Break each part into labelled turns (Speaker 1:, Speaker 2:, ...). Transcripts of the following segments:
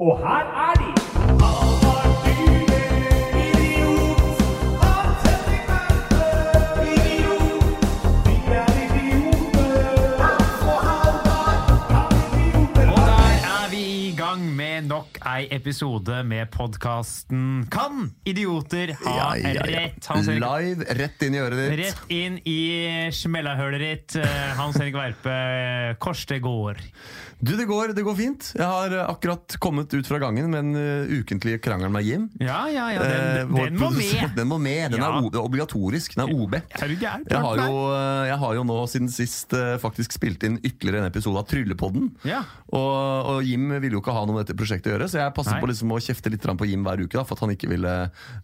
Speaker 1: Og her er
Speaker 2: ei episode med podkasten Kan idioter ha
Speaker 3: Ja, ja, ja.
Speaker 2: rett? Hans
Speaker 3: Live rett inn i øret ditt.
Speaker 2: rett inn i smellahølet ditt. eh, Hans Erik Verpe, kors det går.
Speaker 3: Du, det går, det går fint. Jeg har eh, akkurat kommet ut fra gangen med den eh, ukentlige krangelen med Jim.
Speaker 2: Ja, ja, ja,
Speaker 3: Eh,
Speaker 2: den,
Speaker 3: vår
Speaker 2: den må
Speaker 3: produsent-
Speaker 2: med!
Speaker 3: Den må med. Den
Speaker 2: Ja.
Speaker 3: er o- obligatorisk. Den er OB.
Speaker 2: Er du gæren?
Speaker 3: Jeg har, jo, eh, jeg har jo nå siden sist eh, faktisk spilt inn ytterligere en episode av Tryllepodden.
Speaker 2: Ja.
Speaker 3: Og, og Jim ville jo ikke ha noe med dette prosjektet å gjøre, så jeg passer
Speaker 2: Nei.
Speaker 3: på liksom å kjefte litt på Jim hver uke da, for at han ikke ville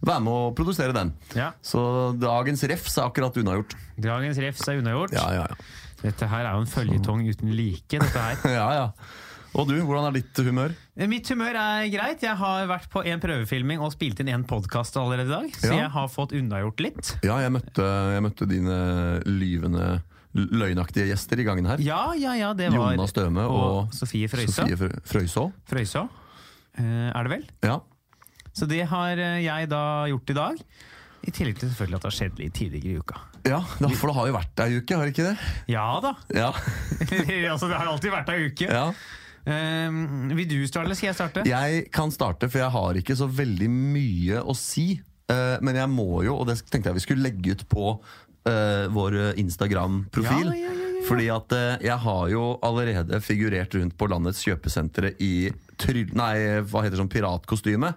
Speaker 3: være med å produsere den.
Speaker 2: Ja.
Speaker 3: Så dagens refs er akkurat unnagjort.
Speaker 2: Dagens refs er unnagjort.
Speaker 3: Ja, ja, ja.
Speaker 2: Dette her er jo en føljetong uten like. dette her.
Speaker 3: ja, ja. Og du, hvordan er ditt humør?
Speaker 2: Mitt humør er greit. Jeg har vært på en prøvefilming og spilt inn en podkast allerede i dag, så
Speaker 3: Ja.
Speaker 2: jeg har fått unnagjort litt.
Speaker 3: Ja, jeg møtte, jeg møtte dine lyvende, løgnaktige gjester i gangen her.
Speaker 2: Ja, ja, ja, det var
Speaker 3: Jonas Støme og,
Speaker 2: Frøysa.
Speaker 3: Sofie Frøysaa. Frøyså.
Speaker 2: Eh, er det vel?
Speaker 3: Ja.
Speaker 2: Så det har eh, jeg da gjort i dag. I tillegg til selvfølgelig at det har skjedd litt tidligere i uka.
Speaker 3: ja, for det har jo vært ei uke, har det ikke det?
Speaker 2: Ja da!
Speaker 3: Ja.
Speaker 2: altså, det har alltid vært ei uke.
Speaker 3: ja.
Speaker 2: Um, vil du starte, eller skal jeg starte?
Speaker 3: Jeg kan starte, for jeg har ikke så veldig mye å si. Uh, men jeg må jo, og det tenkte jeg vi skulle legge ut på uh, vår Instagram-profil.
Speaker 2: Ja, ja, ja.
Speaker 3: Fordi at uh, jeg har jo allerede figurert rundt på landets kjøpesentre i tryll... Nei, hva heter det sånn piratkostyme.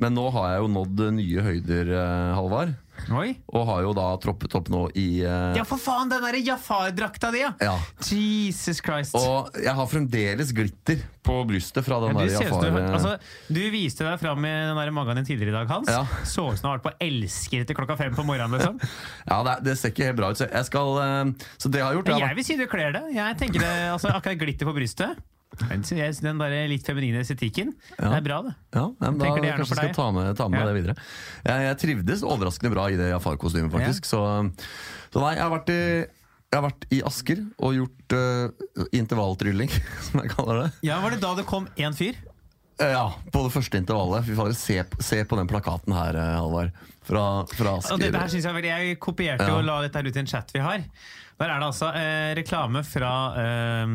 Speaker 3: Men nå har jeg jo nådd nye høyder, eh, Halvard.
Speaker 2: Oi.
Speaker 3: Og har jo da troppet opp nå i uh...
Speaker 2: Ja, for faen! Den derre Jafar-drakta di, ja!
Speaker 3: Ja.
Speaker 2: Jesus Christ.
Speaker 3: Og jeg har fremdeles glitter på brystet fra den
Speaker 2: Ja,
Speaker 3: der Jafar...
Speaker 2: du, altså, du viste deg fram i den der magen din tidligere i dag, Hans.
Speaker 3: Ja.
Speaker 2: Så ut som du har vært på Elsker etter klokka fem på morgenen. Liksom.
Speaker 3: Ja, det, det ser ikke helt bra ut. Så jeg skal uh... Så det jeg har gjort jeg gjort
Speaker 2: jeg vil si du kler det. Jeg tenker det, altså, Akkurat glitter på brystet. Den der litt feminine estetikken. Det er bra, det.
Speaker 3: Ja, ja men da
Speaker 2: det
Speaker 3: kanskje jeg skal ta med, ta med
Speaker 2: Ja.
Speaker 3: det videre. Jeg, jeg trivdes overraskende bra i det Jafar-kostymet, faktisk. Så, så nei, jeg har i jeg har vært i Asker og gjort uh, intervalltrylling, som jeg kaller det.
Speaker 2: Ja, Var det da det kom én fyr?
Speaker 3: Eh, ja, på det første intervallet. Fy fader, se, se på den plakaten her, eh, Halvard. Fra, fra Asker.
Speaker 2: Og dette her synes Jeg veldig Jeg kopierte
Speaker 3: Ja.
Speaker 2: og la dette her ut i en chat vi har. Der er det altså eh, reklame fra eh,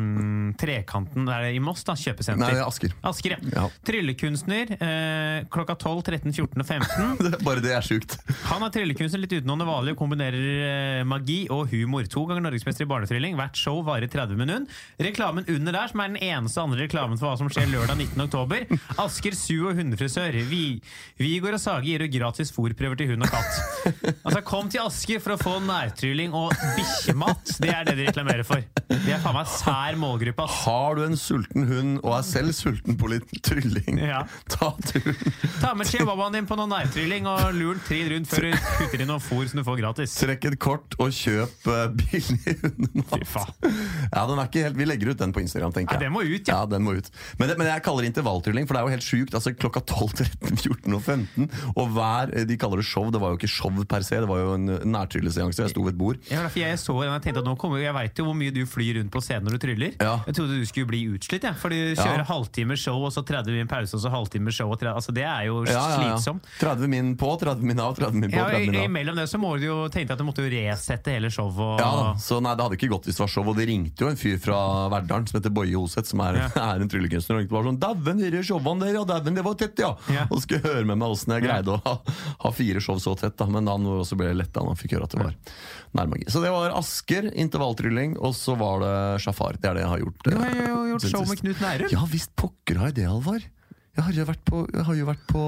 Speaker 2: Trekanten der i Moss, da, kjøpesenter.
Speaker 3: Nei, Asker.
Speaker 2: Asker, ja.
Speaker 3: Ja.
Speaker 2: Tryllekunstner eh, klokka 12, 13, 14 og 15.
Speaker 3: Bare det er sjukt.
Speaker 2: Han er tryllekunstner litt utenom det vanlige og kombinerer eh, magi og humor. To ganger norgesmester i barnetrylling. Hvert show varer 30 minutter. Reklamen under der, som er den eneste andre reklamen for hva som skjer lørdag 19. oktober. Asker su- og hundefrisør. Vi, Vigor og Sage gir jo gratis fôrprøver til hund og katt. Altså, Kom til Asker for å få nærtrylling og bikkjemat. Det er det de reklamerer for. De er faen meg sær målgruppe, ass.
Speaker 3: Har du en sulten hund og er selv sulten på litt trylling,
Speaker 2: Ja.
Speaker 3: ta turen.
Speaker 2: Ta med chihuahuaen din på noe nærtrylling og lur den trill rundt før du putter inn noe fôr som du får gratis.
Speaker 3: Trekk et kort og kjøp eh, billig hundemat. Ja, den er ikke helt, Vi legger ut den på Instagram, tenker
Speaker 2: Ja, den må ut, ja.
Speaker 3: ja. den må ut. Men, det, men jeg kaller det intervalltrylling, for det er jo helt sjukt. Altså, klokka 12, 13, 14 og 15, og hver De kaller det show. Det var jo ikke show per se, det var jo en nærtrylleseanse. Jeg sto ved et bord.
Speaker 2: Ja, jeg så den og tenkte at nå kommer, jeg vet jo hvor mye du flyr rundt på scenen når du tryller.
Speaker 3: Ja.
Speaker 2: Jeg trodde du skulle bli utslitt, jeg. For du kjører
Speaker 3: Ja.
Speaker 2: halvtime show, og så 30 min pause, og så halvtime show. Og 30, altså, det er jo
Speaker 3: Ja, ja, ja.
Speaker 2: slitsomt.
Speaker 3: 30 min på, 30 min av, 30 min på, 30 min av.
Speaker 2: Imellom det så må du jo tenkte at du måtte jo resette hele showet. Og,
Speaker 3: Ja, så nei, Det hadde ikke gått hvis det var show. Og det ringte jo en fyr fra Verdalen som heter Boje Hoseth, som er,
Speaker 2: Ja.
Speaker 3: er en tryllekunstner. Og ringte bare sånn 'Dæven, dere showene der, ja, dæven, det var tett, ja!'
Speaker 2: Ja.
Speaker 3: Og skulle høre med meg åssen jeg greide å ha, ha fire show så tett. da Men han også ble letta når han fikk høre at det var nærmagi. Så det var Asker, intervalltrylling, og så var det Shafar. Det er det jeg har gjort.
Speaker 2: Du
Speaker 3: jeg
Speaker 2: har jo gjort show med. Knut Nærum.
Speaker 3: Ja visst pokker har jeg det, Alvar. Jeg har jo vært på, jo vært på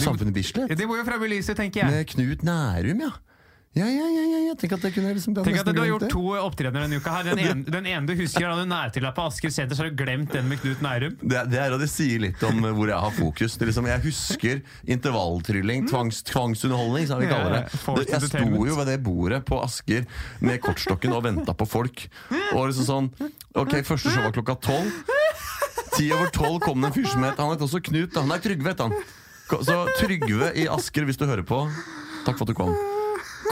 Speaker 3: Samfunnet Bislett
Speaker 2: Det må jo fremme i lyset, tenker jeg.
Speaker 3: med Knut Nærum, ja. Ja, ja, ja, ja, ja. Tenk at jeg kunne liksom
Speaker 2: Tenk at Du har gjort
Speaker 3: det.
Speaker 2: to opptredener denne uka. her Den ene, den ene du husker da du nærtrilla på Asker senter, så har du glemt den med Knut Nærum.
Speaker 3: Det, det er og det sier litt om hvor jeg har fokus. Det er liksom, jeg husker intervalltrylling, tvangs, tvangsunderholdning, som vi kaller det. det. Jeg sto jo ved det bordet på Asker med kortstokken og venta på folk. Og liksom sånn Ok, første show var klokka tolv. Ti over tolv kom det en fyr som het Han het også Knut. da. Han er Trygve, het han. Så Trygve i Asker, hvis du hører på, takk for at du kom.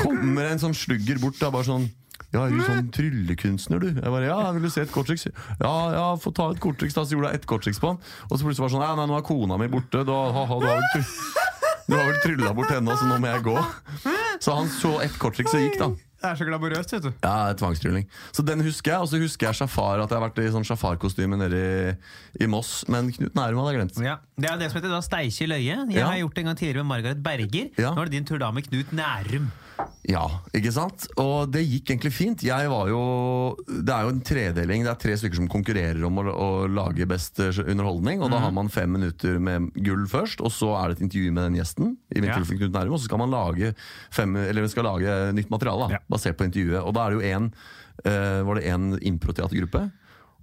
Speaker 3: Kommer en sånn slugger bort da, bare sånn Ja, er du sånn tryllekunstner, du? Jeg bare, ja, vil du se et korttriks? Ja, ja, få ta et korttriks, da. Så gjorde jeg ett korttriks på han. Og så plutselig var det sånn, ja, nei, nå er kona mi borte. Da, du har vel, du har vel trylla bort henne, så nå må jeg gå. Så han så ett korttriks og gikk, da.
Speaker 2: Det er så glamorøst, vet du.
Speaker 3: Ja, tvangstrylling. Så den husker jeg. Og så husker jeg Shafar, at jeg har vært i sånn Shafar-kostyme nede i, i Moss. Men Knut Nærum hadde jeg glemt.
Speaker 2: Ja, Det er det som heter da Steikje løye. Jeg
Speaker 3: Ja.
Speaker 2: har gjort det en gang tidligere med Margaret Berger.
Speaker 3: Ja.
Speaker 2: Nå er det din tur da med Knut Nærum.
Speaker 3: Ja, ikke sant? Og det gikk egentlig fint. Jeg var jo Det er jo en tredeling. Det er tre stykker som konkurrerer om å, å lage best eh, underholdning. Og da har man fem minutter med gull først, og så er det et intervju med den gjesten. I mitt
Speaker 2: Ja.
Speaker 3: Knut Nærum Og så skal man lage fem, Eller skal lage nytt materiale da,
Speaker 2: Ja.
Speaker 3: basert på intervjuet. Og da er det jo en uh, Var det en improteatergruppe.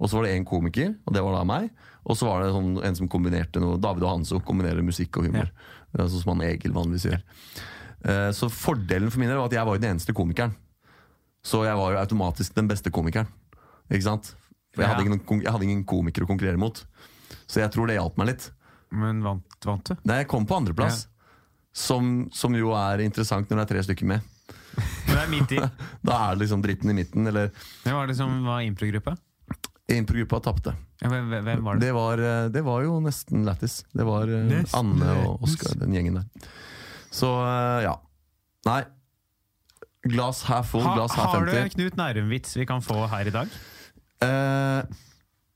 Speaker 3: Og så var det en komiker, og det var da meg. Og så var det sånn, en som kombinerte noe David og Hanso kombinerer musikk og humor. Er Sånn som han Egil vanligvis gjør. Eh, Så fordelen for min del var at jeg var den eneste komikeren. Så jeg var jo automatisk den beste komikeren. Ikke sant? For jeg,
Speaker 2: Ja.
Speaker 3: hadde ingen, jeg hadde ingen komikere å konkurrere mot. Så jeg tror det hjalp meg litt.
Speaker 2: Men vant, vant du?
Speaker 3: Nei, jeg kom på andreplass. Som, som jo er interessant når det er tre stykker med.
Speaker 2: Men det er midt i.
Speaker 3: Da er det liksom dritten i midten. Eller
Speaker 2: Hvem var det som var improgruppa?
Speaker 3: improgruppa tapte.
Speaker 2: Hvem, var det?
Speaker 3: Det var, eh, det var jo nesten lættis. Det var eh, Anne og. Oskar, den gjengen der. Så eh, ja. Nei. Glass half full,
Speaker 2: Ha,
Speaker 3: glass half
Speaker 2: har du en Knut Nærum-vits vi kan få her i dag?
Speaker 3: Uh,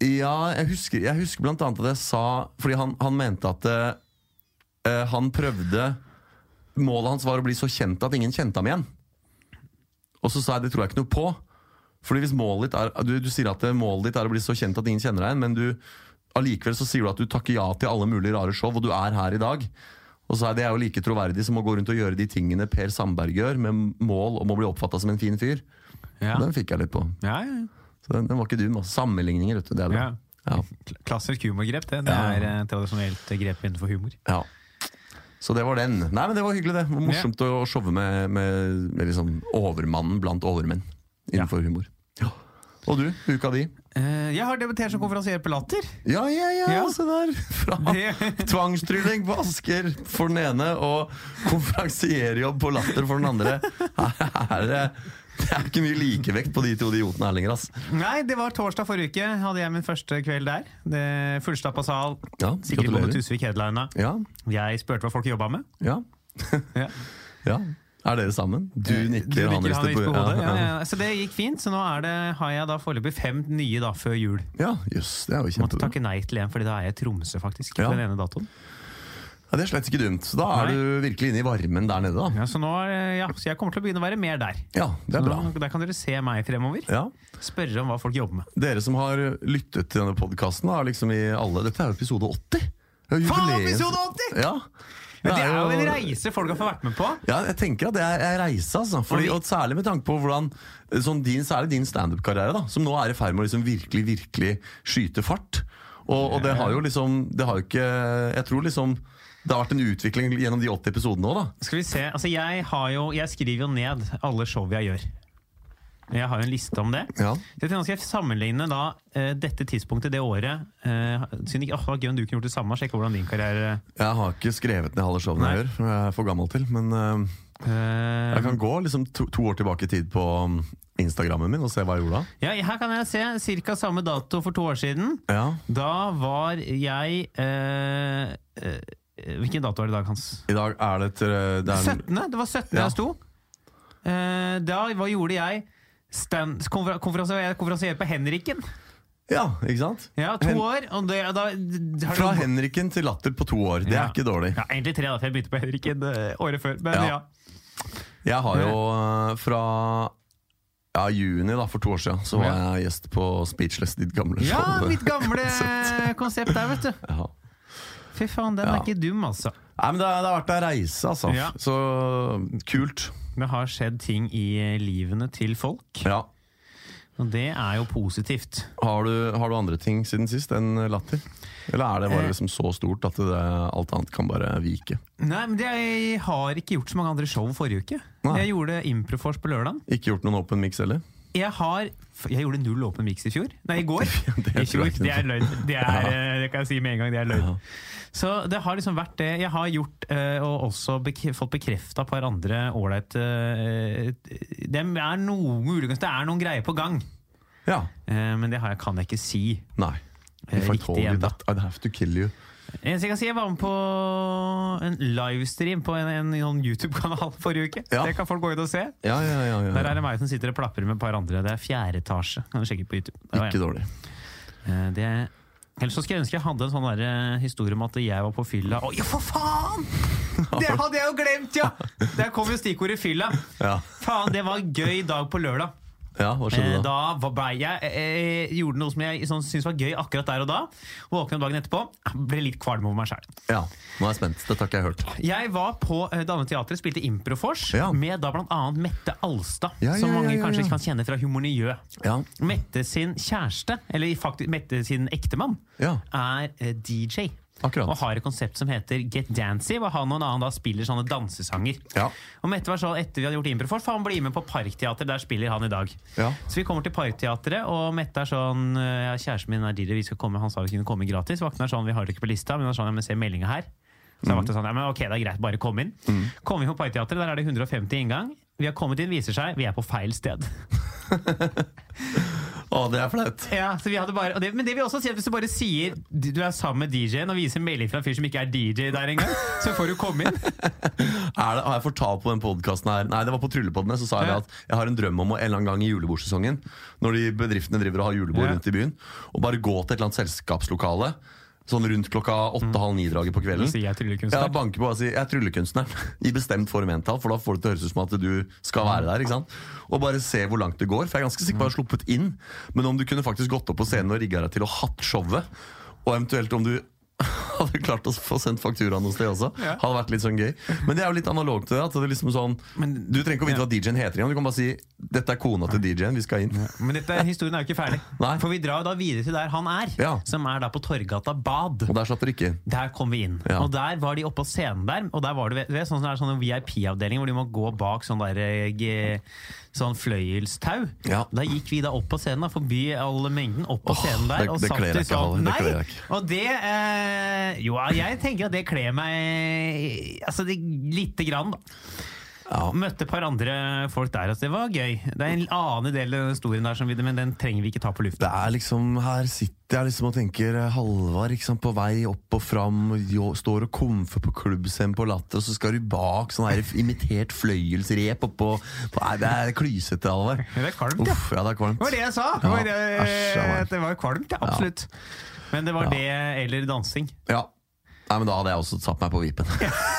Speaker 3: ja, jeg husker, jeg husker blant annet at jeg sa Fordi han, han mente at uh, han prøvde Målet hans var å bli så kjent at ingen kjente ham igjen. Og så sa jeg det tror jeg ikke noe på. Fordi hvis målet ditt er Du, du sier at målet ditt er å bli så kjent at ingen kjenner deg igjen, men du allikevel så sier du at du takker ja til alle mulige rare show, og du er her i dag. Og så er det jo like troverdig som å gå rundt og gjøre de tingene Per Sandberg gjør, med mål om å bli oppfatta som en fin fyr.
Speaker 2: Ja,
Speaker 3: Den fikk jeg litt på.
Speaker 2: ja, ja.
Speaker 3: Så den, den var ikke dum. Altså. Sammenligninger, vet du. Det er det.
Speaker 2: ja.
Speaker 3: Ja.
Speaker 2: Klassisk humorgrep, det. Det er eh, tradisjonelt grep innenfor humor.
Speaker 3: Ja. Så det var den. Nei, men Det var hyggelig, det. Det var morsomt å showe med, med, med liksom overmannen blant overmenn innenfor humor. Ja. Og du, uka di?
Speaker 2: Eh, jeg har debutert som konferansier på Latter.
Speaker 3: Ja, ja, ja,
Speaker 2: Ja.
Speaker 3: se der! Fra tvangstrylling på Asker for den ene og konferansierjobb på Latter for den andre. Her er det, det er ikke mye likevekt på de to idiotene her lenger, ass.
Speaker 2: Nei, det var torsdag forrige uke. Hadde jeg min første kveld der. Det Fullstappa sal.
Speaker 3: Ja,
Speaker 2: både
Speaker 3: gratulerer.
Speaker 2: Tusvik headlina.
Speaker 3: Ja,
Speaker 2: Jeg spurte hva folk jobba med.
Speaker 3: ja,
Speaker 2: Ja.
Speaker 3: ja. Er dere sammen? Du nikker, han
Speaker 2: nikker, han
Speaker 3: rister
Speaker 2: på hodet. Ja,
Speaker 3: ja.
Speaker 2: Så det gikk fint. Så nå er det, har jeg da foreløpig fem nye da før jul.
Speaker 3: Ja, jøss, det er jo kjempebra.
Speaker 2: Måtte takke nei til en, Fordi da er jeg i Tromsø, faktisk.
Speaker 3: Ja.
Speaker 2: På den ene datoen.
Speaker 3: Ja, det er slett ikke dumt. Da er
Speaker 2: Nei.
Speaker 3: du virkelig inne i varmen der nede, da.
Speaker 2: Ja, så, nå, er- ja, så jeg kommer til å begynne å være mer der.
Speaker 3: Ja, det er bra.
Speaker 2: Nå, Der kan dere se meg fremover.
Speaker 3: Ja.
Speaker 2: Spørre om hva folk jobber med.
Speaker 3: Dere som har lyttet til denne podkasten, liksom i alle Dette er jo episode 80! Det er
Speaker 2: Faen, episode 80!
Speaker 3: Ja.
Speaker 2: Men det er jo en reise folk har fått vært med på.
Speaker 3: Ja, jeg tenker at det er en reise, altså. Fordi,
Speaker 2: Og
Speaker 3: særlig med tanke på hvordan sånn din, Særlig din standup-karriere, da som nå er i ferd med å liksom virkelig, virkelig skyte fart. Og, og det har jo liksom Det har jo ikke Jeg tror liksom det har vært en utvikling gjennom de 80 episodene òg, da.
Speaker 2: Skal vi se, altså jeg, har jo, jeg skriver jo ned alle show jeg gjør. Jeg har jo en liste om det.
Speaker 3: Ja.
Speaker 2: Så jeg tenkte jeg sammenligne da eh, dette tidspunktet det året eh, Siden ikke, oh, gøy om du kunne gjort det samme, sjekke hvordan din karriere
Speaker 3: Jeg har ikke skrevet ned halve showene jeg gjør, jeg er for gammel til. Men
Speaker 2: uh,
Speaker 3: jeg kan gå liksom to, to år tilbake i tid på um, Instagrammen min og se hva jeg gjorde da.
Speaker 2: Ja, Her kan jeg se ca. samme dato for to år siden.
Speaker 3: Ja,
Speaker 2: Da var jeg uh, uh, Hvilken dato er det i dag, Hans?
Speaker 3: I dag er det til det er,
Speaker 2: 17. Det var 17.
Speaker 3: Ja.
Speaker 2: jeg sto. Da hva gjorde jeg? Konfer konferansier, konferansierte på Henriken.
Speaker 3: Ja, ikke sant?
Speaker 2: Ja, To år. Det, da,
Speaker 3: Fra
Speaker 2: du...
Speaker 3: Henriken til Latter på to år. Det
Speaker 2: Ja.
Speaker 3: er ikke dårlig.
Speaker 2: Ja, Egentlig tre, da, for jeg begynte på Henriken eh, året før. Men
Speaker 3: Ja.
Speaker 2: ja.
Speaker 3: Jeg har jo øh, fra ja, juni da, for to år siden så var jeg gjest på Speechless, ditt gamle show.
Speaker 2: Ja, mitt gamle konsept der, vet du.
Speaker 3: Ja.
Speaker 2: Fy faen, den er ikke dum, altså.
Speaker 3: Nei, men det, har- det har vært ei reise, altså. Så kult.
Speaker 2: Det har skjedd ting i livene til folk,
Speaker 3: Ja.
Speaker 2: og det er jo positivt.
Speaker 3: Har du, har du andre ting siden sist enn Latter? Eller er det bare
Speaker 2: Eh.
Speaker 3: liksom så stort at det, alt annet kan bare vike?
Speaker 2: Nei, men Jeg har ikke gjort så mange andre show forrige uke.
Speaker 3: Nei.
Speaker 2: Jeg gjorde Improfors på lørdag.
Speaker 3: Ikke gjort noen open mix heller?
Speaker 2: Jeg har Jeg gjorde null åpen miks i fjor. Nei, i går.
Speaker 3: det
Speaker 2: I fjor. Det er løgn. Det, er, eh, det kan jeg si med en gang. Det er løgn. Så det har liksom vært det jeg har gjort, eh, og også fått bekrefta et par andre ålreite eh, Det er noe, muligens det er noen greier på gang,
Speaker 3: Ja.
Speaker 2: men det har jeg, kan jeg ikke si.
Speaker 3: Nei. If I told you that, I'd have to kill you.
Speaker 2: Eneste jeg kan si, jeg var med på en livestream på en, en, en YouTube-kanal forrige uke.
Speaker 3: Ja.
Speaker 2: Det kan folk gå inn og se.
Speaker 3: Ja, ja, ja, ja,
Speaker 2: Der er det meg som sitter og plaprer med et par andre. Det er fjerde etasje. Kan du sjekke på YouTube.
Speaker 3: Ikke dårlig.
Speaker 2: Eh, Det, ellers så skulle jeg ønske jeg hadde en sånn der, eh, historie om at jeg var på fylla. Å, ja, for faen! Det hadde jeg jo glemt, ja! Der kom jo stikkordet fylla.
Speaker 3: Ja,
Speaker 2: Faen, det var en gøy dag på lørdag.
Speaker 3: Ja hva
Speaker 2: Eh,
Speaker 3: skjedde da?
Speaker 2: Da ble jeg, eh, gjorde noe som jeg sånn, syntes var gøy akkurat der og da. Våkna dagen etterpå. Ble litt kvalm over meg sjæl.
Speaker 3: Ja, nå er jeg spent. Dette har ikke jeg hørt.
Speaker 2: Jeg var på eh, Danne Teater, spilte Improfors
Speaker 3: Ja.
Speaker 2: med da blant annet Mette Alstad,
Speaker 3: Ja, ja,
Speaker 2: som mange kanskje
Speaker 3: ja.
Speaker 2: kan kjenne fra Humor.
Speaker 3: Ja,
Speaker 2: Mette sin kjæreste, eller faktisk Mette sin ektemann, er eh, DJ.
Speaker 3: Akkurat.
Speaker 2: Og har et konsept som heter Get Dancy, hvor han og en annen da spiller sånne dansesanger.
Speaker 3: Ja.
Speaker 2: Og Mette var sånn, etter vi hadde gjort Improfors, faen bli med på Parkteater, der spiller han i dag.
Speaker 3: Ja.
Speaker 2: Så vi kommer til Parkteatret, og Mette er sånn ja, Kjæresten min er DJ, vi skal komme, han sa vi kunne komme gratis. Vakten er sånn, vi har det ikke på lista, men han er sånn, ja, men se meldinga her. Så
Speaker 3: Mm.
Speaker 2: jeg vakte sånn, ja, men ok, det er greit, bare kom inn. Kommer vi på Parkteatret, der er det 150 inngang. Vi har kommet inn, viser seg, vi er på feil sted.
Speaker 3: Å, det er flaut.
Speaker 2: Ja, så vi hadde bare, det, Men det vil også si at hvis du bare sier du er sammen med DJ-en og viser melding fra en fyr som ikke er DJ der engang, så får du komme inn.
Speaker 3: Det, har jeg fortalt på den podkasten her Nei, det var på Tryllepodden, så sa jeg
Speaker 2: Ja.
Speaker 3: at jeg har en drøm om å en eller annen gang i julebordsesongen, når de bedriftene driver og har julebord
Speaker 2: Ja.
Speaker 3: rundt i byen, og bare gå til et eller annet selskapslokale sånn rundt klokka åtte-halv ni-draget på
Speaker 2: Så
Speaker 3: kvelden.
Speaker 2: sier jeg
Speaker 3: Ja, banker på og sier 'jeg er tryllekunstneren' i bestemt form entall, for da får det til å høres ut som at du skal være der. ikke sant? Og bare se hvor langt det går. For jeg er ganske sikker på at jeg har sluppet inn. Men om du kunne faktisk gått opp på scenen og rigga deg til å hatt showet, og eventuelt om du hadde klart å få sendt faktura noe sted også,
Speaker 2: Ja.
Speaker 3: hadde vært litt sånn gøy. Men det er jo litt analogt til det. At det er liksom sånn,
Speaker 2: Men-
Speaker 3: du trenger ikke å vite
Speaker 2: ja.
Speaker 3: hva DJ-en heter engang. Du kan bare si 'dette er kona til DJ-en, vi skal inn'.
Speaker 2: Men dette, historien er jo ikke ferdig.
Speaker 3: Nei.
Speaker 2: For vi drar da videre til der han er,
Speaker 3: Ja.
Speaker 2: som er da på Torgata Bad.
Speaker 3: Og der slapp dere ikke.
Speaker 2: Der kom vi inn.
Speaker 3: Ja.
Speaker 2: Og der var de oppe på scenen der. Og der var det, sånn, sånn, er det sånn VIP-avdeling hvor de må gå bak sånn der eh, Sånn fløyelstau.
Speaker 3: Ja.
Speaker 2: Da gikk vi da opp på scenen, da, forbi alle mengden, opp på
Speaker 3: oh,
Speaker 2: scenen der.
Speaker 3: det-
Speaker 2: og
Speaker 3: det kler jeg ikke,
Speaker 2: sånn-
Speaker 3: det
Speaker 2: Nei,
Speaker 3: deg ikke.
Speaker 2: og det eh, Jo, jeg tenker at det kler meg Altså det, lite grann, da.
Speaker 3: Ja.
Speaker 2: Møtte et par andre folk der, altså det var gøy. Det er en annen del av historien der, som vi, men den trenger vi ikke ta på
Speaker 3: Det
Speaker 2: lufta.
Speaker 3: er liksom, Her sitter jeg liksom og tenker eh, Halvard liksom, på vei opp og fram, og står og komfer på klubbscenen på Latter, og så skal du bak sånn her imitert fløyelsrep oppå på, Nei, det er klysete, Halvard.
Speaker 2: Det er kvalmt, ja.
Speaker 3: Uff, ja, det er kvalmt.
Speaker 2: Det var det jeg sa! Det var, det,
Speaker 3: ja, meg.
Speaker 2: det var kvalmt, ja, absolutt. Men det var det eller dansing.
Speaker 3: Ja. Nei, men Da hadde jeg også satt meg på vipen.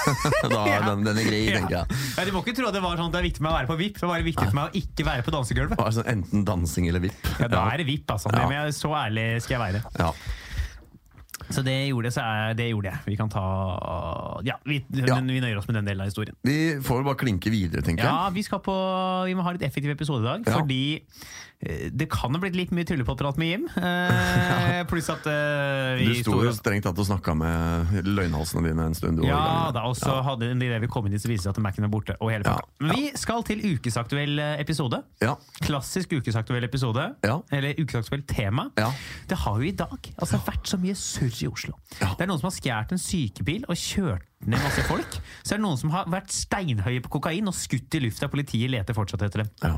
Speaker 3: da,
Speaker 2: Ja.
Speaker 3: den, den er grei, tenker jeg.
Speaker 2: Ja, du må ikke tro at det var sånn at det er viktig meg å være på VIP. Det var viktig viktig for meg å ikke være på dansegulvet.
Speaker 3: Sånn, enten dansing eller VIP.
Speaker 2: Ja, Da er det VIP, altså.
Speaker 3: Ja.
Speaker 2: Det, men jeg, så ærlig skal jeg være.
Speaker 3: Ja.
Speaker 2: Så det gjorde, så er, det gjorde jeg. Vi kan ta Ja, vi,
Speaker 3: Ja.
Speaker 2: vi nøyer oss med den delen av historien.
Speaker 3: Vi får bare klinke videre, tenker jeg.
Speaker 2: Ja, vi, på, vi må ha litt effektiv episode i dag,
Speaker 3: Ja.
Speaker 2: fordi det kan ha blitt litt mye tryllepott-prat med Jim. Eh, pluss at eh,
Speaker 3: Du
Speaker 2: vi
Speaker 3: sto jo strengt tatt og snakka med løgnhalsene dine en stund.
Speaker 2: Ja da, og så hadde idet vi kom inn i, så viste det at Mac-en er borte. Og hele
Speaker 3: Ja.
Speaker 2: Men vi skal til ukesaktuell eh, episode.
Speaker 3: Ja,
Speaker 2: Klassisk ukesaktuell episode.
Speaker 3: Ja.
Speaker 2: Eller ukesaktuell tema.
Speaker 3: ja.
Speaker 2: Det har jo i dag altså, vært så mye surr i Oslo.
Speaker 3: Ja.
Speaker 2: Det er noen som har skjært en sykebil og kjørt ned masse folk. Så er det noen som har vært steinhøye på kokain og skutt i lufta. Politiet leter fortsatt etter dem.
Speaker 3: ja.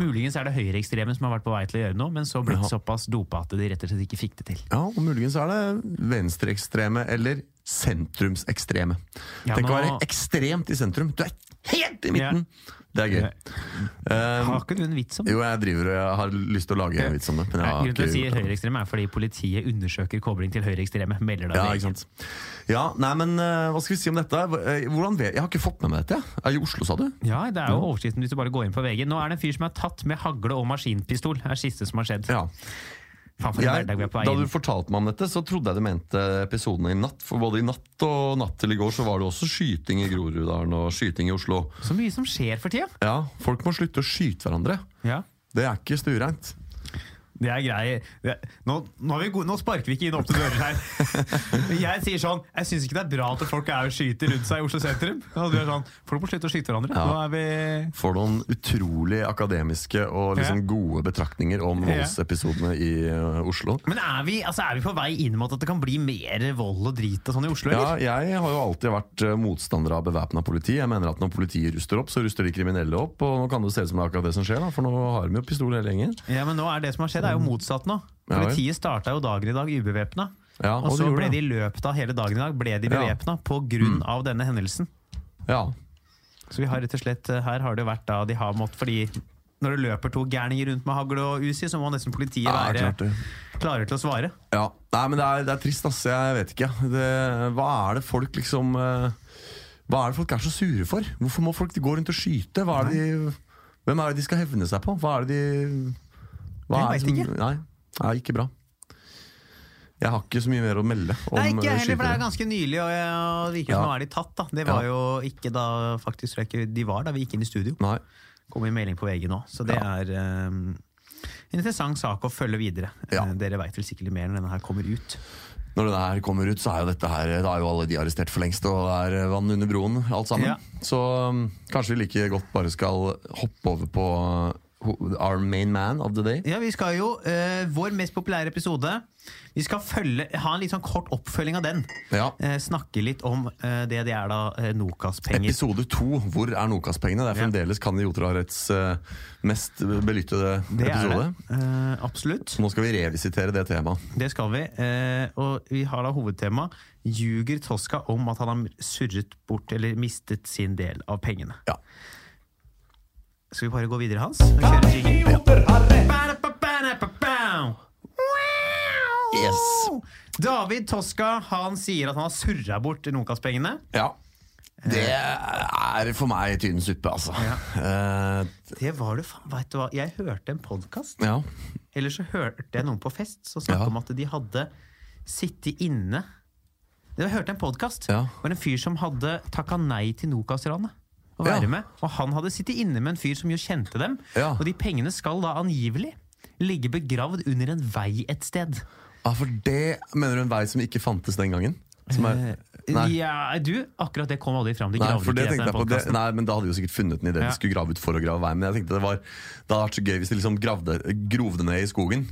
Speaker 2: Muligens er det høyreekstreme som har vært på vei til å gjøre noe, men så blitt
Speaker 3: Ja.
Speaker 2: såpass dopa at de rett og slett ikke fikk det til.
Speaker 3: Ja, og muligens er det venstreekstreme eller sentrumsekstreme.
Speaker 2: Ja,
Speaker 3: Tenk å være ekstremt i sentrum. Du er helt i midten! Det er gøy. Um,
Speaker 2: Har ikke du en vits om det?
Speaker 3: jo, jeg driver og jeg har lyst til å lage en vits om det. Men jeg
Speaker 2: Grunnen til å si høyreekstreme er fordi politiet undersøker kobling til høyreekstreme. Melder det
Speaker 3: Ja, ikke sant. Ja, nei, men uh, hva skal vi si om dette? Eh, Hvordan vet Jeg har ikke fått med meg dette. Er i Oslo, sa du?
Speaker 2: Ja, det er jo overskriften hvis du bare går inn på VG. Nå er det en fyr som er tatt med hagle og maskinpistol. Det er siste som har skjedd.
Speaker 3: Ja.
Speaker 2: Faen for en
Speaker 3: Jeg,
Speaker 2: hverdag vi er på vei
Speaker 3: da du fortalte meg om dette, så trodde jeg du mente episodene i natt. For både i natt og natt til i går så var det også skyting i Groruddalen og skyting i Oslo.
Speaker 2: Så mye som skjer for tida.
Speaker 3: Ja, Folk må slutte å skyte hverandre.
Speaker 2: Ja.
Speaker 3: Det er ikke stuereint.
Speaker 2: Det er grei. Nå, nå, vi gode, nå sparker vi ikke inn opp til dører her. Jeg sier sånn Jeg syns ikke det er bra at folk er og skyter rundt seg i Oslo sentrum. Og du er sånn Folk må slutte å skyte hverandre.
Speaker 3: Ja.
Speaker 2: Nå er vi
Speaker 3: Får noen utrolig akademiske og liksom
Speaker 2: Ja.
Speaker 3: gode betraktninger om voldsepisodene i eh, Oslo.
Speaker 2: Men er vi, altså, er vi på vei inn mot at det kan bli mer vold og drit og sånn i Oslo,
Speaker 3: Ja, jeg har jo alltid vært eh, motstander av bevæpna politi. Jeg mener at Når politiet ruster opp, så ruster de kriminelle opp. Og nå kan det se ut som det er akkurat det som skjer, da, for nå har de jo pistol hele gjengen.
Speaker 2: Ja, men nå er det som har skjedd, er jo motsatt nå. Politiet starta jo dagen i dag ubevæpna.
Speaker 3: Ja,
Speaker 2: Og
Speaker 3: og
Speaker 2: så ble
Speaker 3: det.
Speaker 2: de i løpet av hele dagen i dag ble de
Speaker 3: Ja.
Speaker 2: bevæpna på grunn av denne hendelsen.
Speaker 3: Ja.
Speaker 2: Så vi har rett og slett, eh, her har det vært da de har måttet Fordi når det løper to gærninger rundt med hagl og usi, så må nesten politiet være
Speaker 3: ja,
Speaker 2: klare til å svare.
Speaker 3: Ja, Nei, men det er, det er trist, ass. Jeg vet ikke. Det, hva er det folk liksom eh, Hva er det folk er så sure for? Hvorfor må folk gå rundt og skyte? Er de, hvem er det de skal hevne seg på? Hva er det de hva
Speaker 2: Jeg
Speaker 3: det
Speaker 2: ikke.
Speaker 3: Nei, er ikke bra. Jeg har ikke så mye mer å melde om
Speaker 2: Nei, ikke
Speaker 3: eh,
Speaker 2: heller, for det er ganske nylig, og det virker som
Speaker 3: Ja.
Speaker 2: nå er de tatt. da Det var
Speaker 3: Ja.
Speaker 2: jo ikke da faktisk ikke de var da vi gikk inn i studio.
Speaker 3: Nei.
Speaker 2: Kom i melding på VG nå, så det
Speaker 3: Ja.
Speaker 2: er um, en interessant sak å følge videre.
Speaker 3: Ja.
Speaker 2: Eh, dere veit vel sikkert mer når denne her kommer ut.
Speaker 3: Når det her kommer ut, så er jo dette her Da er jo alle de arrestert for lengst, og det er vann under broen, alt sammen.
Speaker 2: Ja.
Speaker 3: Så um, kanskje vi like godt bare skal hoppe over på our main man of the day.
Speaker 2: Ja, vi skal jo, uh, Vår mest populære episode Vi skal følge, ha en litt sånn kort oppfølging av den.
Speaker 3: Ja.
Speaker 2: Uh, snakke litt om uh, det det er da Nokas-penger.
Speaker 3: Episode to, hvor er Nokas-pengene? Det er fremdeles ja. ha uh, mest belyttede
Speaker 2: Det er det. Absolutt.
Speaker 3: Nå skal vi revisitere det temaet.
Speaker 2: Det skal vi. Og vi har da hovedtema Ljuger Toska om at han har surret bort eller mistet sin del av pengene.
Speaker 3: Ja.
Speaker 2: Skal vi bare gå videre, Hans? Og kjøre jingle?
Speaker 3: Yes.
Speaker 2: David Toska han sier at han har surra bort Nokas-pengene.
Speaker 3: ja. Det er for meg tynn suppe, altså. Eh,
Speaker 2: Det var det faen, vet du hva Jeg hørte en podkast,
Speaker 3: ja.
Speaker 2: eller så hørte jeg noen på fest som snakka
Speaker 3: Ja.
Speaker 2: om at de hadde sittet inne Jeg hørte en podkast
Speaker 3: Ja.
Speaker 2: Det var en fyr som hadde takka nei til Nokas-ranet. Å være
Speaker 3: Ja.
Speaker 2: med. Og han hadde sittet inne med en fyr som jo kjente dem.
Speaker 3: Ja.
Speaker 2: Og de pengene skal da angivelig ligge begravd under en vei et sted.
Speaker 3: Ja, For det mener du en vei som ikke fantes den gangen? Som er,
Speaker 2: Eh. Ja, du, akkurat det kom aldri fram. De
Speaker 3: Nei, for det tenkte jeg
Speaker 2: på
Speaker 3: det. Nei, men Da hadde vi jo sikkert funnet den i det
Speaker 2: Ja.
Speaker 3: de skulle grave ut for å grave veien. Men jeg tenkte det var Det hadde vært så gøy hvis de liksom gravde, grovde ned i skogen,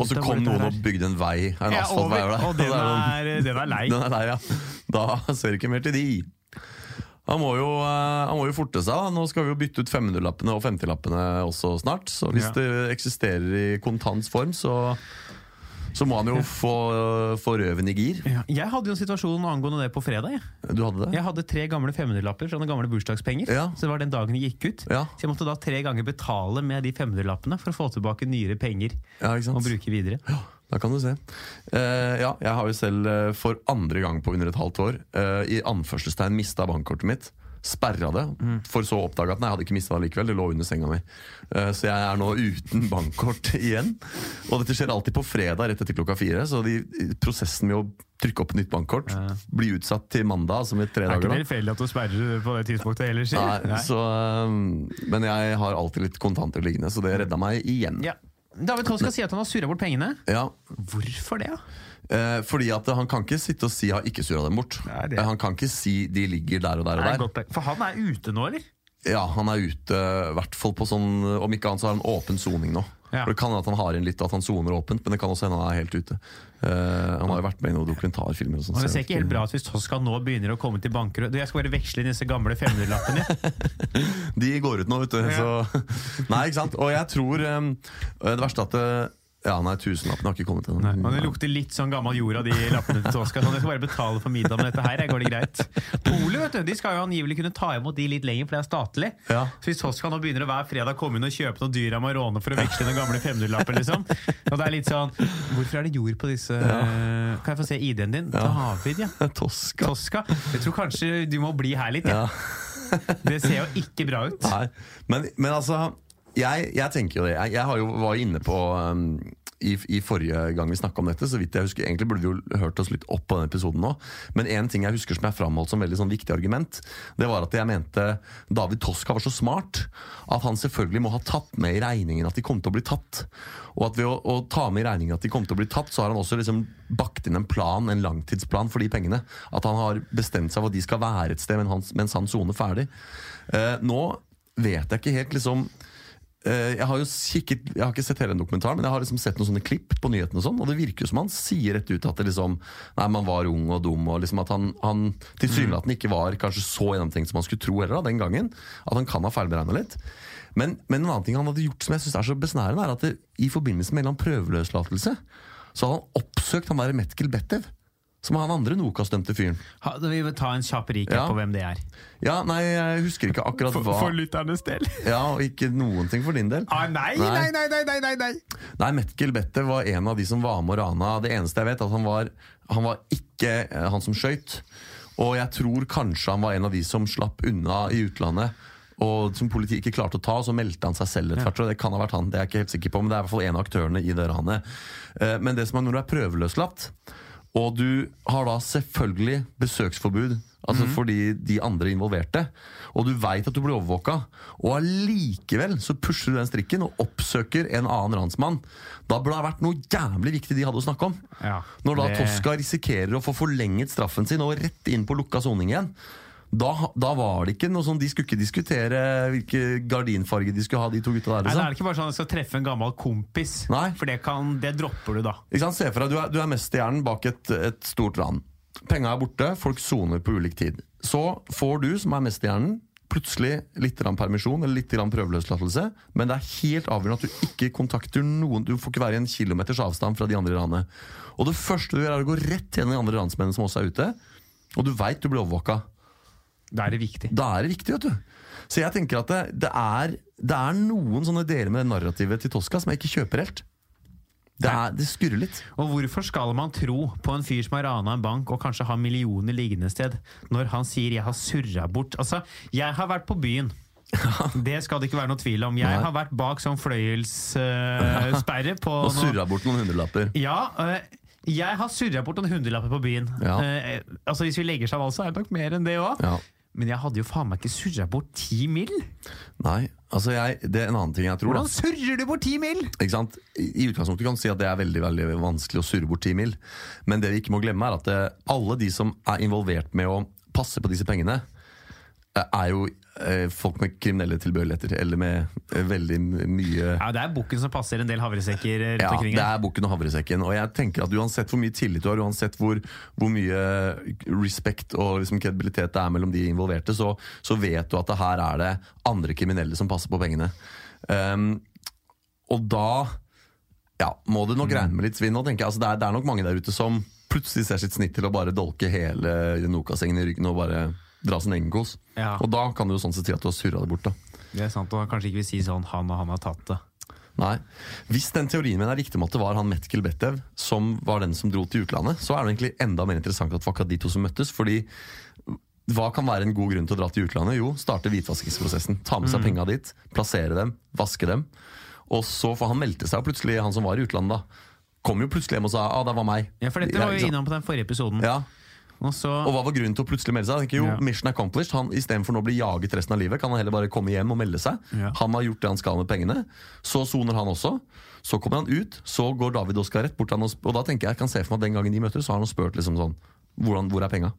Speaker 3: og så kom noen og bygde en vei. En
Speaker 2: Ja,
Speaker 3: asfaltvei
Speaker 2: over,
Speaker 3: der.
Speaker 2: og den er, den er lei.
Speaker 3: Den er lei ja. Da ser du ikke mer til de. Han må, jo, eh, han må jo forte seg. Nå skal vi jo bytte ut 500-lappene og 50-lappene også snart. Så hvis
Speaker 2: Ja.
Speaker 3: det eksisterer i kontants form, så, så må han jo få, få røven i gir.
Speaker 2: Ja, jeg hadde jo en situasjon angående det på fredag. Jeg,
Speaker 3: Du hadde det?
Speaker 2: jeg hadde tre gamle 500-lapper fra den gamle bursdagspenger.
Speaker 3: Ja.
Speaker 2: Så det var den dagen de gikk ut.
Speaker 3: Ja.
Speaker 2: Så jeg måtte da tre ganger betale med de 500-lappene for å få tilbake nyere penger å bruke videre. Ja.
Speaker 3: Da kan du se. Uh, ja, jeg har jo selv eh, for andre gang på under et halvt år uh, i anførselstegn mista bankkortet mitt. Sperra det, for så å oppdage at nei, jeg hadde ikke mista det likevel. Det lå under senga mi. Eh, så jeg er nå uten bankkort igjen. Og dette skjer alltid på fredag rett etter klokka fire. Så de, prosessen med å trykke opp nytt bankkort blir utsatt til mandag, altså med tre
Speaker 2: Det er ikke tilfeldig at du sperrer på det tidspunktet heller, sier
Speaker 3: Nei, så, eh, men jeg har alltid litt kontanter liggende, så det redda meg igjen.
Speaker 2: Ja. David skal si at han har surra bort pengene.
Speaker 3: Ja,
Speaker 2: Hvorfor det? da?
Speaker 3: Eh, fordi at Han kan ikke sitte og si 'jeg har ikke surra dem bort'.
Speaker 2: Nei, det-
Speaker 3: Eh, Han kan ikke si 'de ligger der og der og
Speaker 2: er
Speaker 3: der'.
Speaker 2: godt. For han er ute nå, eller?
Speaker 3: Ja, Han er ute, i hvert fall på sånn Om ikke annet så har han åpen soning nå.
Speaker 2: Ja.
Speaker 3: For Det kan hende at han har inn litt at han soner åpent, men det kan også hende han er helt ute. Uh, han har jo vært med i noen dokumentarfilmer. og
Speaker 2: sånt, Det ser ikke helt bra ut hvis Toska nå begynner å komme til banker. Jeg skal bare veksle inn disse gamle 500-lappene.
Speaker 3: De går ut nå, vet du. Så. Nei, ikke sant. Og jeg tror um, Det verste at det, Ja, nei, tusenlappene har ikke kommet ennå.
Speaker 2: Og det lukter litt sånn gammel jord av de lappene til Toska. Så jeg skal bare betale for middag med dette her. Går det greit? Polet vet du, de skal jo angivelig kunne ta imot de litt lenger, for det er statlig.
Speaker 3: Ja.
Speaker 2: Så hvis Toska nå begynner å hver fredag komme inn og kjøpe noen dyr av Marone for å veksle noen gamle 500-lapper, liksom. Og det er litt sånn Hvorfor er det jord på disse Kan jeg få se ID-en din? David, ja.
Speaker 3: Toska.
Speaker 2: Toska. Jeg tror kanskje du må bli her litt, ja. Det ser jo ikke bra ut.
Speaker 3: Nei, men, men altså jeg, jeg tenker jo det. Jeg, jeg jo, var inne på um, i, i forrige gang vi snakka om dette. så vidt jeg husker, Egentlig burde vi jo hørt oss litt opp på den episoden nå. Men en ting jeg husker som jeg framholdt som veldig sånn viktig argument, det var at jeg mente David Toska var så smart at han selvfølgelig må ha tatt med i regningen at de kom til å bli tatt. Og at ved å, å ta med i regningen at de kom til å bli tatt, så har han også liksom bakt inn en plan, en langtidsplan for de pengene. At han har bestemt seg for at de skal være et sted mens han, soner ferdig. Eh, nå vet jeg ikke helt liksom jeg har jo kikket, jeg har ikke sett hele den dokumentaren, men jeg har liksom sett noen sånne klipp på nyhetene, og sånn, og det virker jo som han sier rett ut at det liksom, nei, man var ung og dum, og liksom at han, han tilsynelatende ikke var kanskje så gjennomtenkt som han skulle tro heller da, den gangen. At han kan ha feilberegna litt. Men, men en annen ting han hadde gjort som jeg synes er så besnærende, er at det, i forbindelse med en eller annen prøveløslatelse, så hadde han oppsøkt han der Metkel Bettev. Som han andre Nokas-dømte fyren.
Speaker 2: Ha, vi vil ta en kjapp recap
Speaker 3: Ja.
Speaker 2: på hvem det er.
Speaker 3: Ja, nei, jeg husker ikke akkurat hva For
Speaker 2: lytternes del.
Speaker 3: Ja, og ikke noen ting for din del.
Speaker 2: Ah, nei,
Speaker 3: Nei.
Speaker 2: nei, nei, nei, nei, nei.
Speaker 3: Nei, Metkel Bette var en av de som var med og rana. Det eneste jeg vet, er at han var, han var ikke eh, han som skøyt. Og jeg tror kanskje han var en av de som slapp unna i utlandet. Og som politiet ikke klarte å ta, så meldte han seg selv etter hvert. og Det kan ha vært han, det er jeg ikke helt sikker på, men det er i hvert fall en av aktørene i det ranet. Eh, Men det som er når du er prøveløslatt, og du har da selvfølgelig besøksforbud altså fordi de andre involverte, og du veit at du blir overvåka, og allikevel så pusher du den strikken og oppsøker en annen ransmann, da burde det ha vært noe jævlig viktig de hadde å snakke om.
Speaker 2: Ja,
Speaker 3: Når da
Speaker 2: det-
Speaker 3: Tosca risikerer å få forlenget straffen sin og rett inn på lukka soning igjen. Da, da var det ikke noe sånn De skulle ikke diskutere hvilke gardinfarge de skulle ha, de to gutta der.
Speaker 2: Nei,
Speaker 3: Liksom.
Speaker 2: det er ikke bare sånn at du skal treffe en gammel kompis,
Speaker 3: Nei.
Speaker 2: for det, kan, det dropper du da.
Speaker 3: Ikke sant? Se for deg, Du er, du er mesterhjernen bak et, et stort ran. Penga er borte, folk soner på ulik tid. Så får du, som er mesterhjernen, plutselig litt permisjon eller litt prøveløslatelse, men det er helt avgjørende at du ikke kontakter noen. Du får ikke være i en kilometers avstand fra de andre ranene. Og det første du gjør, er å gå rett til de andre ransmennene som også er ute, og du veit du blir overvåka.
Speaker 2: Da er det viktig.
Speaker 3: Da er det viktig, vet du. Så jeg tenker at det, det, er, det er noen sånne deler med det narrativet til Tosca som jeg ikke kjøper helt. Det, er, det skurrer litt.
Speaker 2: Og hvorfor skal man tro på en fyr som har rana en bank og kanskje har millioner liggende sted, når han sier 'jeg har surra bort'? Altså, jeg har vært på byen. Det skal det ikke være noe tvil om. Jeg
Speaker 3: Nei.
Speaker 2: har vært bak sånn fløyelssperre på
Speaker 3: Og surra bort noen hundrelapper.
Speaker 2: Ja, uh, jeg har surra bort noen hundrelapper på byen.
Speaker 3: Ja.
Speaker 2: Uh, altså Hvis vi legger sammen alt, så er det nok mer enn det òg.
Speaker 3: Ja.
Speaker 2: Men jeg hadde jo faen meg ikke surra bort ti mil!
Speaker 3: Nei, altså jeg, det er en annen ting jeg tror.
Speaker 2: Hvordan surrer du bort ti mil?!
Speaker 3: Ikke sant? I utgangspunktet kan du si at det er veldig veldig vanskelig å surre bort ti mil. Men det vi ikke må glemme, er at det, alle de som er involvert med å passe på disse pengene, eh, er jo eh, folk med kriminelle tilbøyeligheter. Eller med eh, veldig mye
Speaker 2: Ja, Det er bukken som passer en del havresekker rundt
Speaker 3: ja,
Speaker 2: omkring.
Speaker 3: det er bukken og havresekken. Og jeg tenker at uansett hvor mye tillit du har, uansett hvor, hvor mye respekt og liksom kredibilitet det er mellom de involverte, så, så vet du at det her er det andre kriminelle som passer på pengene. Um, og da ja, må du nok regne med litt svinn. Og tenker jeg. Altså, det, er, det er nok mange der ute som plutselig ser sitt snitt til å bare dolke hele Nokas-gjengen i ryggen og bare dra sin egen kos.
Speaker 2: Ja.
Speaker 3: Og da kan du jo sånn sett si at du har surra det bort. da.
Speaker 2: Det er sant, og kanskje ikke vil si sånn 'han og han har tatt det'.
Speaker 3: Nei. Hvis den teorien min er riktig om at det var han Metkel Betev som var den som dro til utlandet, så er det egentlig enda mer interessant at det var akkurat de to som møttes. fordi hva kan være en god grunn til å dra til utlandet? Jo, starte hvitvaskingsprosessen. Ta med seg penga dit, plassere dem, vaske dem. Og så For han meldte seg, plutselig han som var i utlandet da, kom jo plutselig hjem og sa ah, det var meg.
Speaker 2: Ja, for dette var jo innom på den forrige episoden.
Speaker 3: Ja,
Speaker 2: Og så
Speaker 3: Og hva var grunnen til å plutselig melde seg? Tenker jo,
Speaker 2: Ja.
Speaker 3: Mission accomplished. Han, Istedenfor nå å bli jaget resten av livet, kan han heller bare komme hjem og melde seg.
Speaker 2: Ja.
Speaker 3: Han har gjort det han skal med pengene. Så soner han også. Så kommer han ut, så går David Oskar rett bort til han og, og da tenker jeg jeg kan se for meg at den gangen de møter så har han spurt liksom sånn hvordan, Hvor er penga?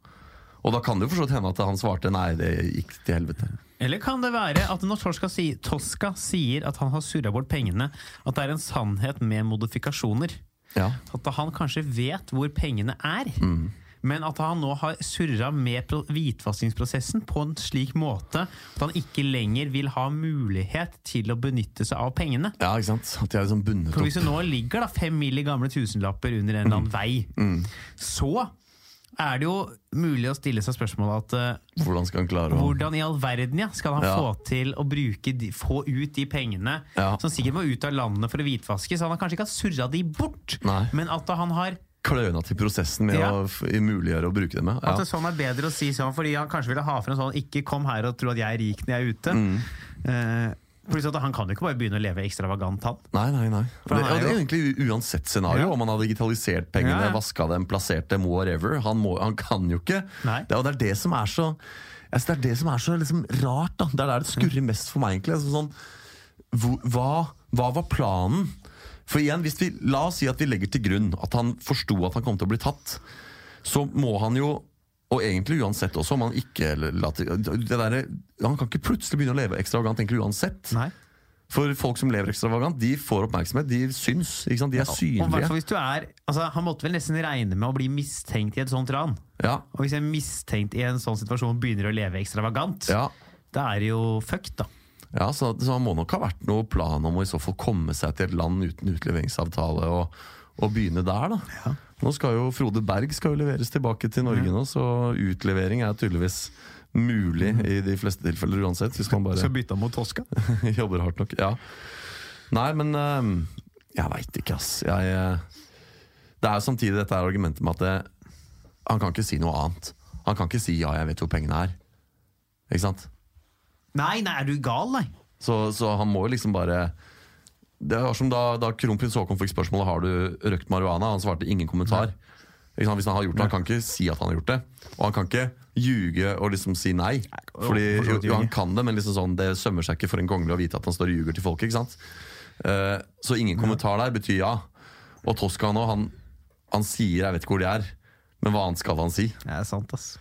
Speaker 3: Og da kan det jo for hende at han svarte nei, det gikk til helvete.
Speaker 2: Eller kan det være at når Torska, si, Toska sier at han har surra bort pengene, at det er en sannhet med modifikasjoner?
Speaker 3: Ja.
Speaker 2: At han kanskje vet hvor pengene er,
Speaker 3: Mm.
Speaker 2: Men at han nå har surra med pro- hvitvaskingsprosessen på en slik måte at han ikke lenger vil ha mulighet til å benytte seg av pengene.
Speaker 3: ja, ikke sant? At de er liksom bundet
Speaker 2: For hvis det nå ligger da fem mill. gamle tusenlapper under en eller annen vei,
Speaker 3: Mm.
Speaker 2: så er det jo mulig å stille seg spørsmålet at uh,
Speaker 3: Hvordan skal han klare å
Speaker 2: hvordan i all verden ja, skal han
Speaker 3: Ja.
Speaker 2: få til å bruke få ut de pengene
Speaker 3: Ja.
Speaker 2: som sikkert må ut av landet for å hvitvaske? Så han har kanskje ikke surra de bort,
Speaker 3: Nei.
Speaker 2: men at han har
Speaker 3: kløna til prosessen med
Speaker 2: Ja.
Speaker 3: å muliggjøre å bruke det med?
Speaker 2: At det sånn er bedre å si sånn, fordi han kanskje ville ha frem sånn 'ikke kom her og tro at jeg er rik når jeg er ute'.
Speaker 3: Mm.
Speaker 2: Eh, han kan jo ikke bare begynne å leve ekstravagant, han.
Speaker 3: Nei, nei, nei. Det,
Speaker 2: er
Speaker 3: og det er egentlig uansett scenario.
Speaker 2: Ja.
Speaker 3: Om han har digitalisert pengene,
Speaker 2: Ja, ja.
Speaker 3: vaska dem, plassert dem, whatever. Han, må, han kan jo ikke. Det, og det er det som er så altså, Det er det som er så liksom, rart. Da. Det er der det skurrer mest for meg, egentlig. Altså, sånn, hva, hva var planen? For igjen, hvis vi, La oss si at vi legger til grunn at han forsto at han kom til å bli tatt. Så må han jo, og egentlig uansett også, om han ikke la det der, Han kan ikke plutselig begynne å leve ekstravagant egentlig uansett.
Speaker 2: Nei.
Speaker 3: For folk som lever ekstravagant, de får oppmerksomhet. De syns. ikke sant? De er synlige.
Speaker 2: fall hvis du er altså, Han måtte vel nesten regne med å bli mistenkt i et sånt ran.
Speaker 3: Ja,
Speaker 2: Og hvis en mistenkt i en sånn situasjon begynner å leve ekstravagant,
Speaker 3: ja.
Speaker 2: da er det jo fucked, da.
Speaker 3: Ja så, så han må nok ha vært noe plan om å i så fall komme seg til et land uten utleveringsavtale og, og begynne der, da. Nå skal jo Frode Berg skal jo leveres tilbake til Norge nå, så utlevering er tydeligvis mulig i de fleste tilfeller uansett. Hvis man bare
Speaker 2: bytte han mot Toska?
Speaker 3: jobber hardt nok. Ja. Nei, men øhm, jeg veit ikke, ass. Jeg, øh, det er samtidig dette er argumentet med at det, han kan ikke si noe annet. Han kan ikke si 'ja, jeg vet hvor pengene er'. Ikke sant?
Speaker 2: Nei, nei, er du gal, nei?
Speaker 3: Så, så han må jo liksom bare Det var som da, da kronprins Haakon fikk spørsmålet Har du røkt marihuana. Han svarte ingen kommentar. Ikke sant? Hvis han har gjort det, Han kan ikke si at han har gjort det. Og han kan ikke ljuge og liksom si nei. Fordi jo, jo, han kan det, men liksom sånn, det sømmer seg ikke for en kongelig å vite at han står og ljuger til folket. ikke sant? Eh, så ingen kommentar der betyr ja. Og Tosca nå, han, han sier 'jeg vet ikke hvor de er', men hva annet skal han si?
Speaker 2: Det er sant, ass.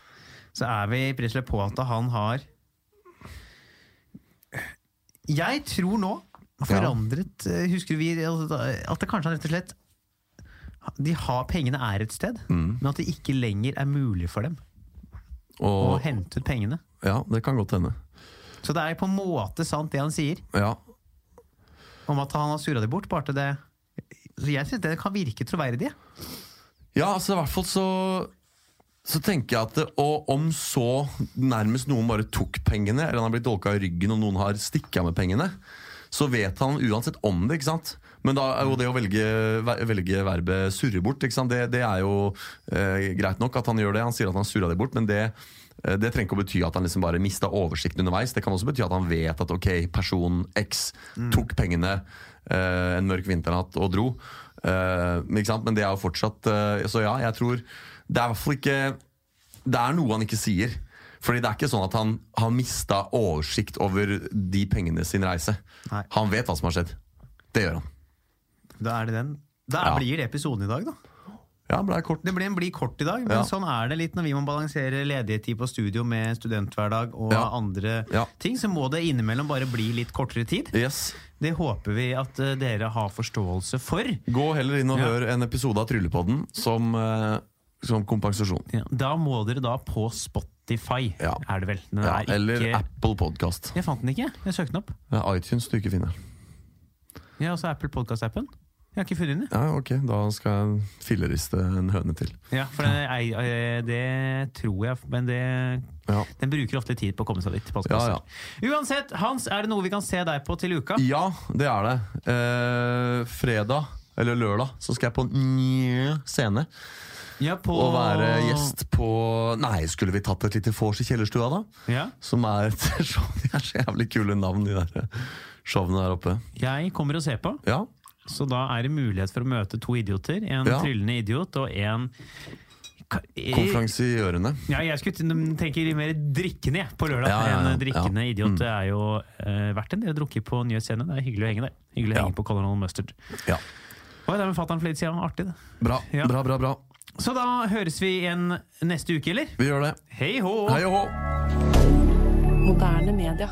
Speaker 2: Så er vi plutselig på at han har Jeg tror nå forandret eh, Husker vi at det kanskje rett og slett De har pengene er et sted,
Speaker 3: Mm.
Speaker 2: men at det ikke lenger er mulig for dem å hente ut pengene.
Speaker 3: ja, det kan godt hende.
Speaker 2: Så det er på en måte sant det han sier,
Speaker 3: Ja,
Speaker 2: om at han har surra dem bort. Bare til det Så jeg synes det kan virke troverdig.
Speaker 3: Ja, altså i hvert fall så så tenker jeg at Og om så nærmest noen bare tok pengene, eller han har blitt dolka i ryggen og noen har stikket med pengene, så vet han uansett om det. ikke sant? Men da er jo det å velge, velge verbet 'surre bort', ikke sant? Det, det er jo eh, greit nok at han gjør det. Han sier at han surra det bort, men det, eh, det trenger ikke å bety at han liksom bare mista oversikten underveis. Det kan også bety at han vet at ok, person X tok pengene eh, en mørk vinternatt og dro. Eh? Men det er jo fortsatt eh, Så ja, jeg tror Det er i hvert fall ikke Det er noe han ikke sier. Fordi det er ikke sånn at han har mista oversikt over de pengene sin reise.
Speaker 2: Nei.
Speaker 3: Han vet hva som har skjedd. Det gjør han.
Speaker 2: Da er det den. Da
Speaker 3: Ja.
Speaker 2: blir det episoden i dag, da.
Speaker 3: Ja, ble kort.
Speaker 2: Det blir, blir kort i dag, men
Speaker 3: Ja.
Speaker 2: sånn er det litt når vi må balansere ledighetstid på studio med studenthverdag og
Speaker 3: Ja.
Speaker 2: andre ting. Så må det innimellom bare bli litt kortere tid.
Speaker 3: Yes.
Speaker 2: Det håper vi at eh, dere har forståelse for.
Speaker 3: Gå heller inn og hør en episode av Tryllepodden som, eh, som kompensasjon.
Speaker 2: Ja, da må dere da på Spotify,
Speaker 3: Ja.
Speaker 2: er det vel. Den
Speaker 3: Ja,
Speaker 2: er ikke...
Speaker 3: eller Apple Podcast.
Speaker 2: Jeg fant den ikke. Jeg søkte den opp.
Speaker 3: Ja, iTunes du ikke finner.
Speaker 2: Ja, altså Apple Podcast-appen. Jeg har ikke funnet den.
Speaker 3: Ja, ok, Da skal jeg filleriste en høne til.
Speaker 2: Ja, for det, er- eh, det tror jeg, men det
Speaker 3: Ja,
Speaker 2: Den bruker ofte tid på å komme seg dit.
Speaker 3: ja. ja.
Speaker 2: Uansett, Hans, er det noe vi kan se deg på til uka?
Speaker 3: Ja, det er det. Eh, fredag, eller lørdag, så skal jeg på en scene.
Speaker 2: Ja, på
Speaker 3: Å være gjest på Nei, skulle vi tatt et lite vors i kjellerstua, da?
Speaker 2: Ja.
Speaker 3: Som er et show De er så jævlig kule navn, de der showene der oppe.
Speaker 2: Jeg kommer og ser på,
Speaker 3: Ja,
Speaker 2: så da er det mulighet for å møte to idioter. En
Speaker 3: Ja.
Speaker 2: tryllende idiot og en
Speaker 3: konferansiørene.
Speaker 2: Ja, jeg skulle tenke mer drikkende jeg, på lørdag.
Speaker 3: Ja, ja, ja.
Speaker 2: En drikkende idiot
Speaker 3: Mm.
Speaker 2: det er jo uh, vært en del drukket på Nye Scene. Det er hyggelig å henge der. Hyggelig å henge på Colonel Mustard.
Speaker 3: Ja.
Speaker 2: Oi, det er med fatter'n for litt siden. Artig, det.
Speaker 3: Bra, bra, bra. bra.
Speaker 2: Så da høres vi igjen neste uke, eller?
Speaker 3: Vi gjør det.
Speaker 2: Hei hå!
Speaker 3: Hei hå!
Speaker 4: Moderne media.